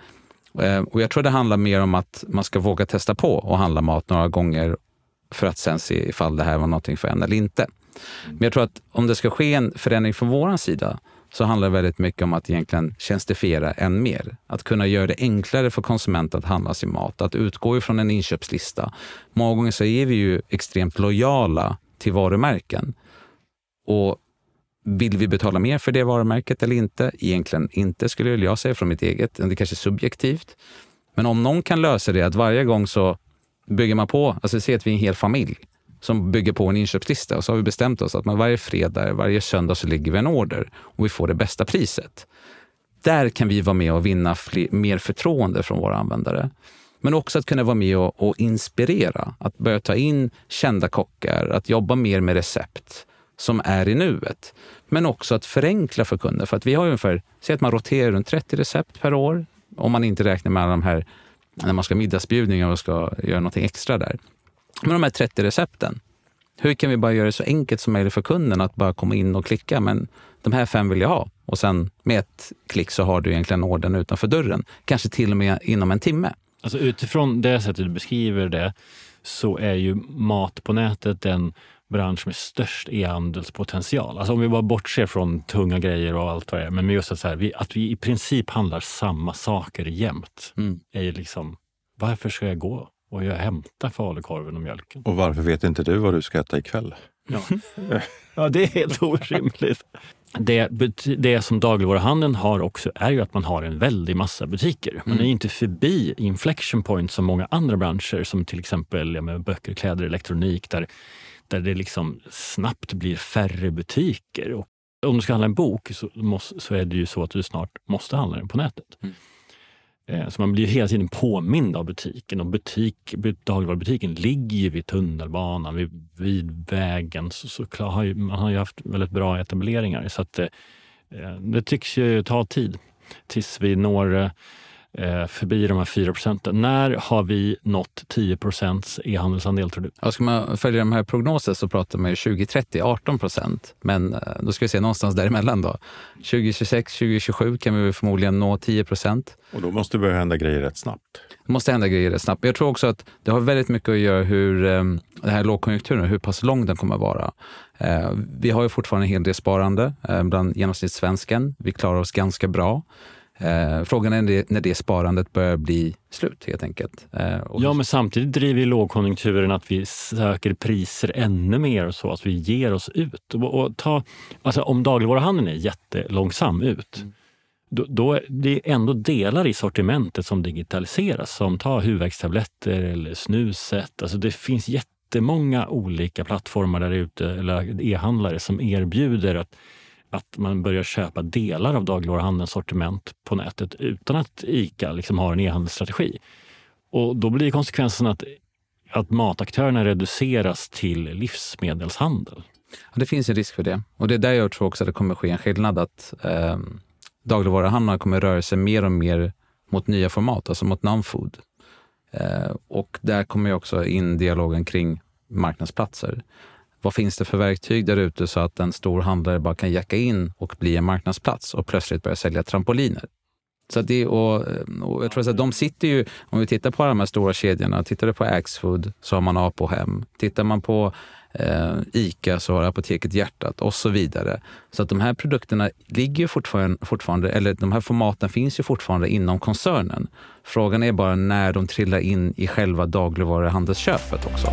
Eh, och jag tror det handlar mer om att man ska våga testa på och handla mat några gånger för att sen se ifall det här var någonting för en eller inte. Men jag tror att om det ska ske en förändring från vår sida så handlar det väldigt mycket om att egentligen tjänstifiera än mer. Att kunna göra det enklare för konsumenter att handla sin mat, att utgå ifrån en inköpslista. Många gånger så är vi ju extremt lojala till varumärken. Och vill vi betala mer för det varumärket eller inte? Egentligen inte, skulle jag säga från mitt eget. Det kanske är subjektivt. Men om någon kan lösa det, att varje gång så bygger man på, alltså se att vi är en hel familj som bygger på en inköpslista. Och så har vi bestämt oss att man varje fredag, varje söndag så lägger vi en order och vi får det bästa priset. Där kan vi vara med och vinna fler, mer förtroende från våra användare. Men också att kunna vara med och, och, inspirera, att börja ta in kända kockar, att jobba mer med recept som är i nuet. Men också att förenkla för kunder. För att vi har ungefär, säg att man roterar runt 30 recept per år, om man inte räknar med alla de här när man ska middagsbjudningar och ska göra någonting extra där. Men de här 30 recepten, hur kan vi bara göra det så enkelt som möjligt för kunden att bara komma in och klicka, men de här fem vill jag ha. Och sen med ett klick så har du egentligen orden utanför dörren. Kanske till och med inom en timme. Alltså utifrån det sättet du beskriver det så är ju mat på nätet en bransch med störst e-handelspotential. Alltså om vi bara bortser från tunga grejer och allt vad det är. Men just att, så här, vi, att vi i princip handlar samma saker jämt. Mm. Är ju liksom, varför ska jag gå och jag hämta falukorven och mjölken? Och varför vet inte du vad du ska äta ikväll? Ja, ja det är helt orimligt. Det, det som dagligvaruhandeln har också är ju att man har en väldig massa butiker. Man är ju inte förbi inflection point som många andra branscher som till exempel ja, med böcker, kläder, elektronik där, där det liksom snabbt blir färre butiker. Och om du ska handla en bok så, måste, så är det ju så att du snart måste handla den på nätet. Mm. Eh, så man blir hela tiden påmind av butiken och butik, dagligvarubutiken ligger ju vid tunnelbanan, vid, vid vägen. Så, så klar, har ju, man har ju haft väldigt bra etableringar. Så att, eh, eh det tycks ju ta tid tills vi når eh, förbi de här 4 procenten. När har vi nått 10 procents e-handelsandel tror du? Ja, ska man följa de här prognoserna så pratar man ju 2030 18 procent. Men eh, då ska vi se någonstans däremellan då. 2026, 2027 kan vi förmodligen nå 10 procent. Och då måste det börja hända grejer rätt snabbt. Det måste hända grejer rätt snabbt. Jag tror också att det har väldigt mycket att göra hur eh, den här lågkonjunkturen, hur pass lång den kommer att vara. Eh, vi har ju fortfarande en hel del sparande eh, bland genomsnittssvensken. Vi klarar oss ganska bra. Eh, frågan är när det, när det sparandet börjar bli slut helt enkelt. Eh, Ja, men samtidigt driver ju lågkonjunkturen att vi söker priser ännu mer och så, att vi ger oss ut. Och, och ta, alltså om dagligvaruhandeln är jättelångsam ut, då, då är det ändå delar i sortimentet som digitaliseras. Som ta huvudvärkstabletter eller snuset. Alltså det finns jättemånga olika plattformar där ute, eller e-handlare, som erbjuder att att man börjar köpa delar av dagligvaruhandelns sortiment på nätet utan att ICA liksom har en e-handelsstrategi. Och då blir konsekvensen att, att mataktörerna reduceras till livsmedelshandel. Ja, det finns en risk för det. Och det är där jag tror också att det kommer ske en skillnad. Att eh, dagligvaruhandlarna kommer röra sig mer och mer mot nya format, alltså mot non-food. Eh, och där kommer ju också in dialogen kring marknadsplatser. Vad finns det för verktyg där ute så att en stor handlare bara kan jacka in och bli en marknadsplats och plötsligt börja sälja trampoliner? Så det, och, eh, och jag tror att de sitter ju, om vi tittar på de här stora kedjorna, tittar du på Axfood så har man Apohem. Tittar man på eh, ICA så har Apoteket Hjärtat och så vidare. Så att de här produkterna ligger ju fortfarande, fortfarande, eller de här formaten finns ju fortfarande inom koncernen. Frågan är bara när de trillar in i själva dagligvaruhandelsköpet också.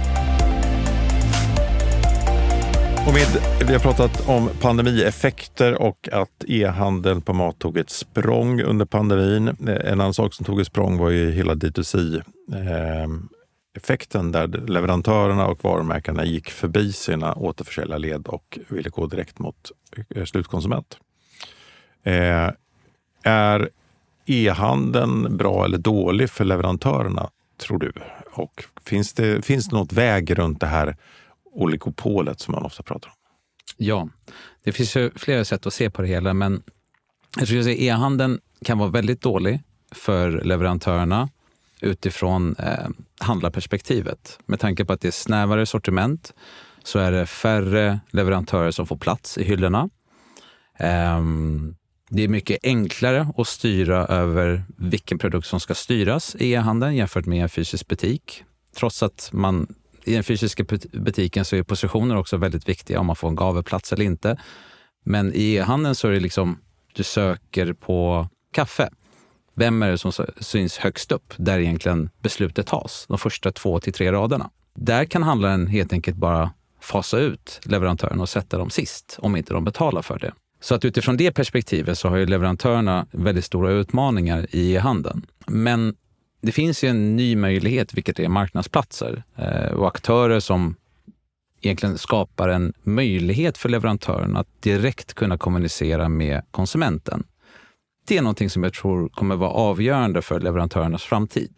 Och med, vi har pratat om pandemieffekter och att e-handeln på mat tog ett språng under pandemin. Eh, en annan sak som tog ett språng var ju hela D2C-effekten eh, där leverantörerna och varumärkena gick förbi sina återförsäljarled och ville gå direkt mot eh, slutkonsument. Är e-handeln bra eller dålig för leverantörerna, tror du? Och finns det, finns det något väg runt det här oligopolet som man ofta pratar om? Ja, det finns ju flera sätt att se på det hela, men jag skulle säga e-handeln kan vara väldigt dålig för leverantörerna utifrån eh, handlarperspektivet. Med tanke på att det är snävare sortiment så är det färre leverantörer som får plats i hyllorna. Eh, det är mycket enklare att styra över vilken produkt som ska styras i e-handeln jämfört med en fysisk butik. Trots att man i den fysiska butiken så är positioner också väldigt viktiga, om man får en gavelplats eller inte. Men i e-handeln så är det liksom, du söker på kaffe. Vem är det som syns högst upp, där egentligen beslutet tas? De första två till tre raderna. Där kan handlaren helt enkelt bara fasa ut leverantören och sätta dem sist, om inte de betalar för det. Så att utifrån det perspektivet så har ju leverantörerna väldigt stora utmaningar i e-handeln. Men det finns ju en ny möjlighet, vilket är marknadsplatser eh, och aktörer som egentligen skapar en möjlighet för leverantören att direkt kunna kommunicera med konsumenten. Det är någonting som jag tror kommer vara avgörande för leverantörernas framtid.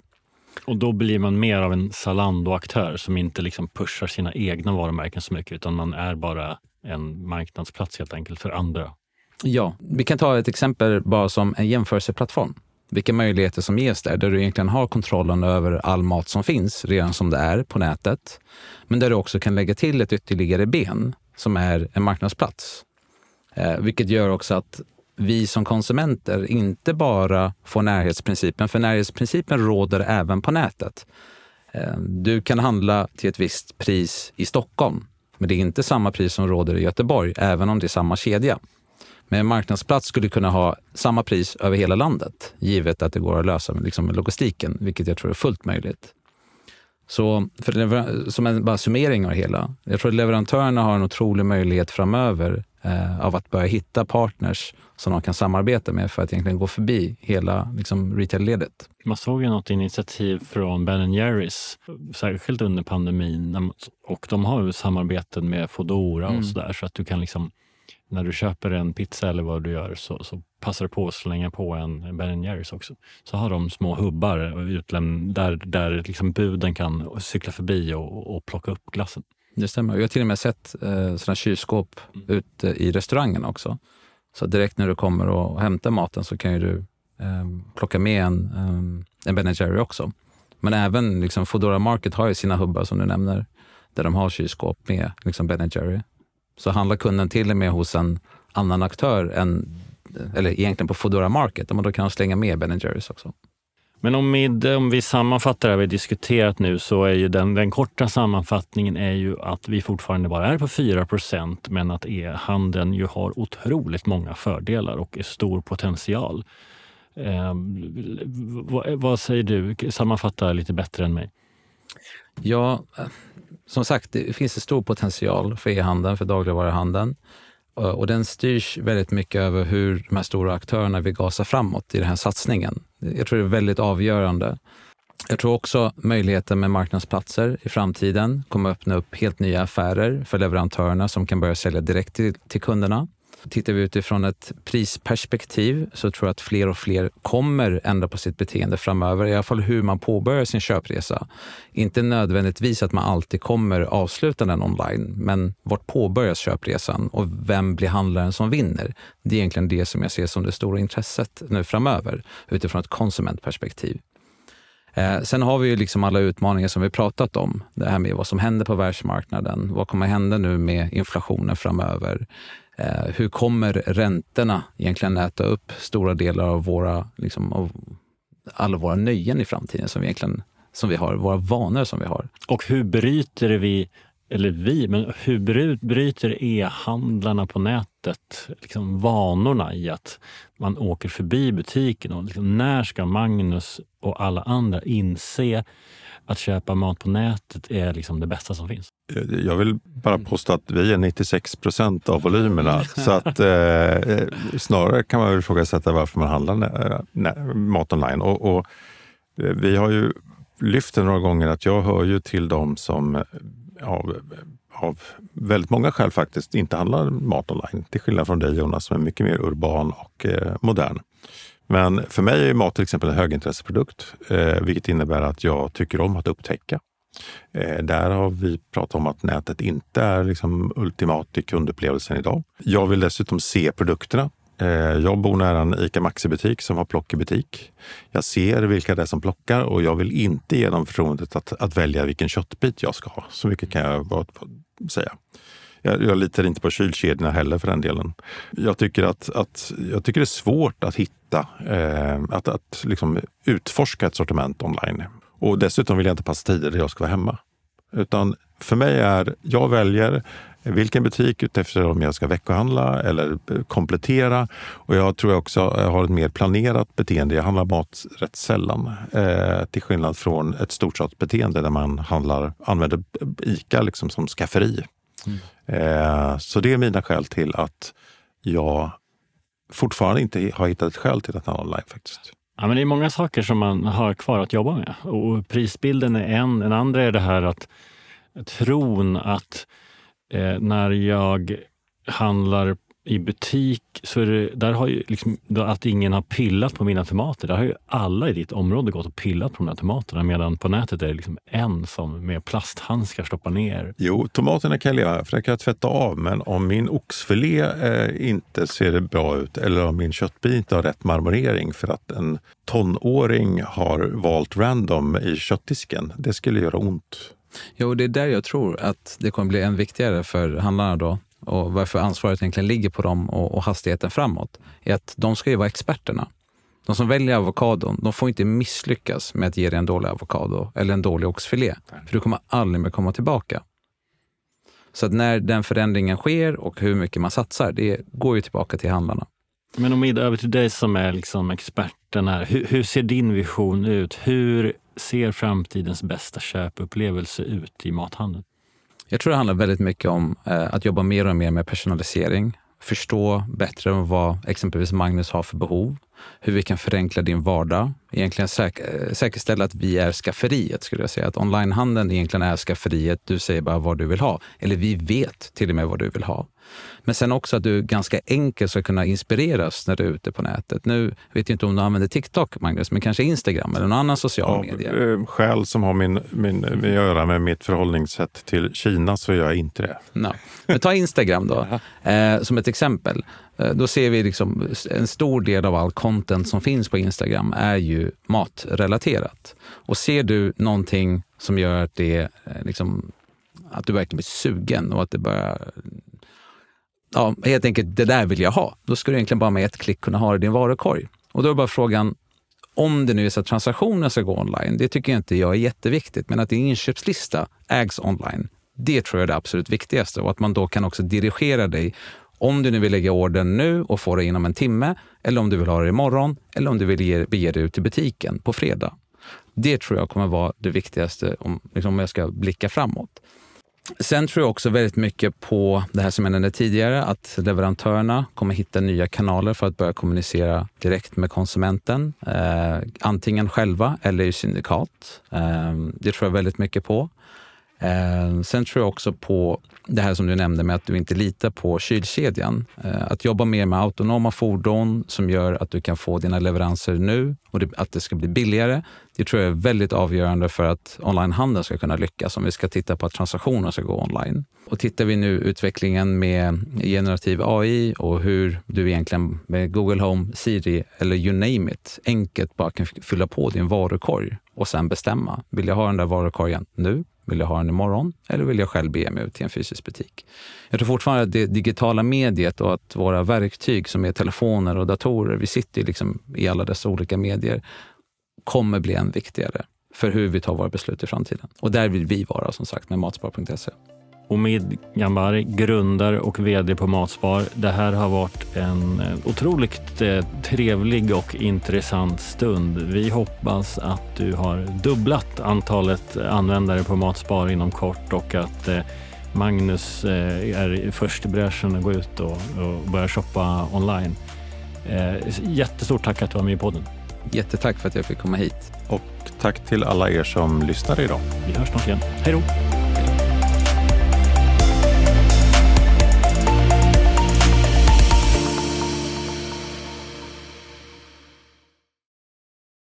Och då blir man mer av en Zalando-aktör som inte liksom pushar sina egna varumärken så mycket, utan man är bara en marknadsplats helt enkelt för andra. Ja, vi kan ta ett exempel bara som en jämförelseplattform vilka möjligheter som ges där, där du egentligen har kontrollen över all mat som finns redan som det är på nätet. Men där du också kan lägga till ett ytterligare ben som är en marknadsplats. Eh, vilket gör också att vi som konsumenter inte bara får närhetsprincipen, för närhetsprincipen råder även på nätet. Eh, du kan handla till ett visst pris i Stockholm Men det är inte samma pris som råder i Göteborg, även om det är samma kedja. Men en marknadsplats skulle kunna ha samma pris över hela landet, givet att det går att lösa med, liksom, med logistiken, vilket jag tror är fullt möjligt. Så för som en bara summering av det hela. Jag tror att leverantörerna har en otrolig möjlighet framöver eh, av att börja hitta partners som de kan samarbeta med för att egentligen gå förbi hela liksom, retail-ledet. Man såg ju något initiativ från Ben Jerrys, särskilt under pandemin. Och de har ju samarbeten med Foodora mm. och sådär så att du kan liksom när du köper en pizza eller vad du gör så, så passar du på att slänga på en Ben Jerrys också. Så har de små hubbar utläm- där, där liksom buden kan cykla förbi och, och plocka upp glassen. Det stämmer. Jag har till och med sett eh, sådana kylskåp mm. ute i restaurangen också. Så direkt när du kommer och hämtar maten så kan du eh, plocka med en, um, en Ben Jerry också. Men även liksom Foodora Market har ju sina hubbar som du nämner, där de har kylskåp med liksom Ben Jerry. Så handlar kunden till och med hos en annan aktör, än, eller egentligen på Foodora Market, då kan slänga med Ben Jerrys också. Men om vi, om vi sammanfattar det vi diskuterat nu så är ju den, den korta sammanfattningen är ju att vi fortfarande bara är på 4% men att e-handeln ju har otroligt många fördelar och är stor potential. Eh, vad, vad, säger du? Sammanfatta lite bättre än mig. Ja, som sagt, det finns en stor potential för e-handeln, för dagligvaruhandeln. Eh, och den styrs väldigt mycket över hur de här stora aktörerna vill gasa framåt i den här satsningen. Jag tror det är väldigt avgörande. Jag tror också möjligheten med marknadsplatser i framtiden kommer öppna upp helt nya affärer för leverantörerna som kan börja sälja direkt till, till kunderna. Tittar vi utifrån ett prisperspektiv så tror jag att fler och fler kommer ändra på sitt beteende framöver, i alla fall hur man påbörjar sin köpresa. Inte nödvändigtvis att man alltid kommer avsluta den online, men vart påbörjas köpresan och vem blir handlaren som vinner? Det är egentligen det som jag ser som det stora intresset nu framöver utifrån ett konsumentperspektiv. Eh, sen har vi ju liksom alla utmaningar som vi pratat om. Det här med vad som händer på världsmarknaden. Vad kommer hända nu med inflationen framöver? Eh, hur kommer räntorna egentligen äta upp stora delar av våra, liksom, av alla våra nöjen i framtiden som vi egentligen som vi har, våra vanor som vi har. Och hur bryter vi, eller vi, men hur bryter e-handlarna på nätet liksom vanorna i att man åker förbi butiken? Och liksom, när ska Magnus och alla andra inse att köpa mat på nätet är liksom det bästa som finns. Jag vill bara påstå att vi är 96 procent av volymerna. så att eh, snarare kan man ifrågasätta varför man handlar eh, mat online. Och, och, eh, vi har ju lyft det några gånger att jag hör ju till dem som eh, av, av väldigt många skäl faktiskt inte handlar mat online. Till skillnad från dig Jonas som är mycket mer urban och eh, modern. Men för mig är mat till exempel en högintresseprodukt, eh, vilket innebär att jag tycker om att upptäcka. Eh, där har vi pratat om att nätet inte är liksom ultimat i kundupplevelsen idag. Jag vill dessutom se produkterna. Eh, jag bor nära en ICA Maxi-butik som har plock i butik. Jag ser vilka det är som plockar och jag vill inte ge dem förtroendet att, att välja vilken köttbit jag ska ha. Så mycket kan jag bara säga. Jag, jag litar inte på kylkedjorna heller för den delen. Jag tycker att, att jag tycker det är svårt att hitta, eh, att, att liksom utforska ett sortiment online. Och dessutom vill jag inte passa tider där jag ska vara hemma. Utan för mig är, jag väljer vilken butik utefter om jag ska veckohandla eller komplettera. Och jag tror jag också har ett mer planerat beteende. Jag handlar mat rätt sällan. Eh, till skillnad från ett storstadsbeteende där man handlar, använder ICA liksom som skafferi. Mm. Eh, så det är mina skäl till att jag fortfarande inte har hittat ett skäl till att handla online faktiskt. Ja, men det är många saker som man har kvar att jobba med. Och prisbilden är en. En andra är det här att tron att eh, när jag handlar i butik så är det, där har ju liksom, att ingen har pillat på mina tomater. Där har ju alla i ditt område gått och pillat på de här tomaterna medan på nätet är det liksom en som med plasthandskar stoppar ner. Jo, tomaterna kan jag leva för det kan jag tvätta av. Men om min oxfilé eh, inte ser bra ut eller om min köttbit inte har rätt marmorering för att en tonåring har valt random i köttdisken, det skulle göra ont. Jo, det är där jag tror att det kommer bli än viktigare för handlarna då och varför ansvaret egentligen ligger på dem och, och hastigheten framåt, är att de ska ju vara experterna. De som väljer avokadon, de får inte misslyckas med att ge dig en dålig avokado eller en dålig oxfilé. För du kommer aldrig mer komma tillbaka. Så att när den förändringen sker och hur mycket man satsar, det går ju tillbaka till handlarna. Men Omid, över till dig som är liksom experten här. Hur, hur, ser din vision ut? Hur ser framtidens bästa köpupplevelse ut i mathandeln? Jag tror det handlar väldigt mycket om eh, att jobba mer och mer med personalisering förstå bättre vad exempelvis Magnus har för behov, hur vi kan förenkla din vardag. Egentligen säk eh, säkerställa att vi är skafferiet, skulle jag säga. Att onlinehandeln egentligen är skafferiet. Du säger bara vad du vill ha. Eller vi vet till och med vad du vill ha. Men sen också att du ganska enkelt ska kunna inspireras när du är ute på nätet. Nu vet jag inte om du använder TikTok, Magnus, men kanske Instagram eller någon annan social ja, media. Eh, skäl som har min, min, att göra med mitt förhållningssätt till Kina så gör jag inte det. No. Men ta Instagram då, eh, som ett exempel. Eh, då ser vi liksom en stor del av all content som finns på Instagram är ju matrelaterat. Och ser du någonting som gör att det eh, liksom att du verkligen blir sugen och att det bara ja, helt enkelt, det där vill jag ha. Då ska du egentligen bara med ett klick kunna ha det i din varukorg. Och då är bara frågan, om det nu är så att transaktionen ska gå online, det tycker jag inte jag är jätteviktigt, men att din inköpslista ägs online, det tror jag är det absolut viktigaste och att man då kan också dirigera dig om du nu vill lägga ordern nu och få det inom en timme, eller om du vill ha det imorgon, eller om du vill ge, bege dig ut till butiken på fredag. Det tror jag kommer vara det viktigaste om, liksom om jag ska blicka framåt. Sen tror jag också väldigt mycket på det här som jag nämnde tidigare, att leverantörerna kommer hitta nya kanaler för att börja kommunicera direkt med konsumenten. Eh, antingen själva eller i syndikat. Eh, det tror jag väldigt mycket på. Eh, sen tror jag också på det här som du nämnde med att du inte litar på kylkedjan. Eh, att jobba mer med autonoma fordon som gör att du kan få dina leveranser nu och det, att det ska bli billigare. Det tror jag är väldigt avgörande för att onlinehandeln ska kunna lyckas om vi ska titta på att transaktioner ska gå online. Och tittar vi nu utvecklingen med generativ AI och hur du egentligen med Google Home, Siri eller you name it enkelt bara kan fylla på din varukorg och sen bestämma. Vill jag ha den där varukorgen nu vill jag ha den imorgon eller vill jag själv bege mig ut till en fysisk butik? Jag tror fortfarande att det digitala mediet och att våra verktyg som är telefoner och datorer, vi sitter liksom i alla dessa olika medier, kommer bli än viktigare för hur vi tar våra beslut i framtiden. Och där vill vi vara som sagt med matspar.se. Omid Gambari, grundare och vd på Matspar. Det här har varit en eh, otroligt eh, trevlig och intressant stund. Vi hoppas att du har dubblat antalet användare på Matspar inom kort och att eh, Magnus är först i bräschen att gå ut och, börja shoppa online. Jättestort tack att du var med i podden. Jättetack för att jag fick komma hit. Och tack till alla er som lyssnar idag. Vi hörs snart igen. Hej då!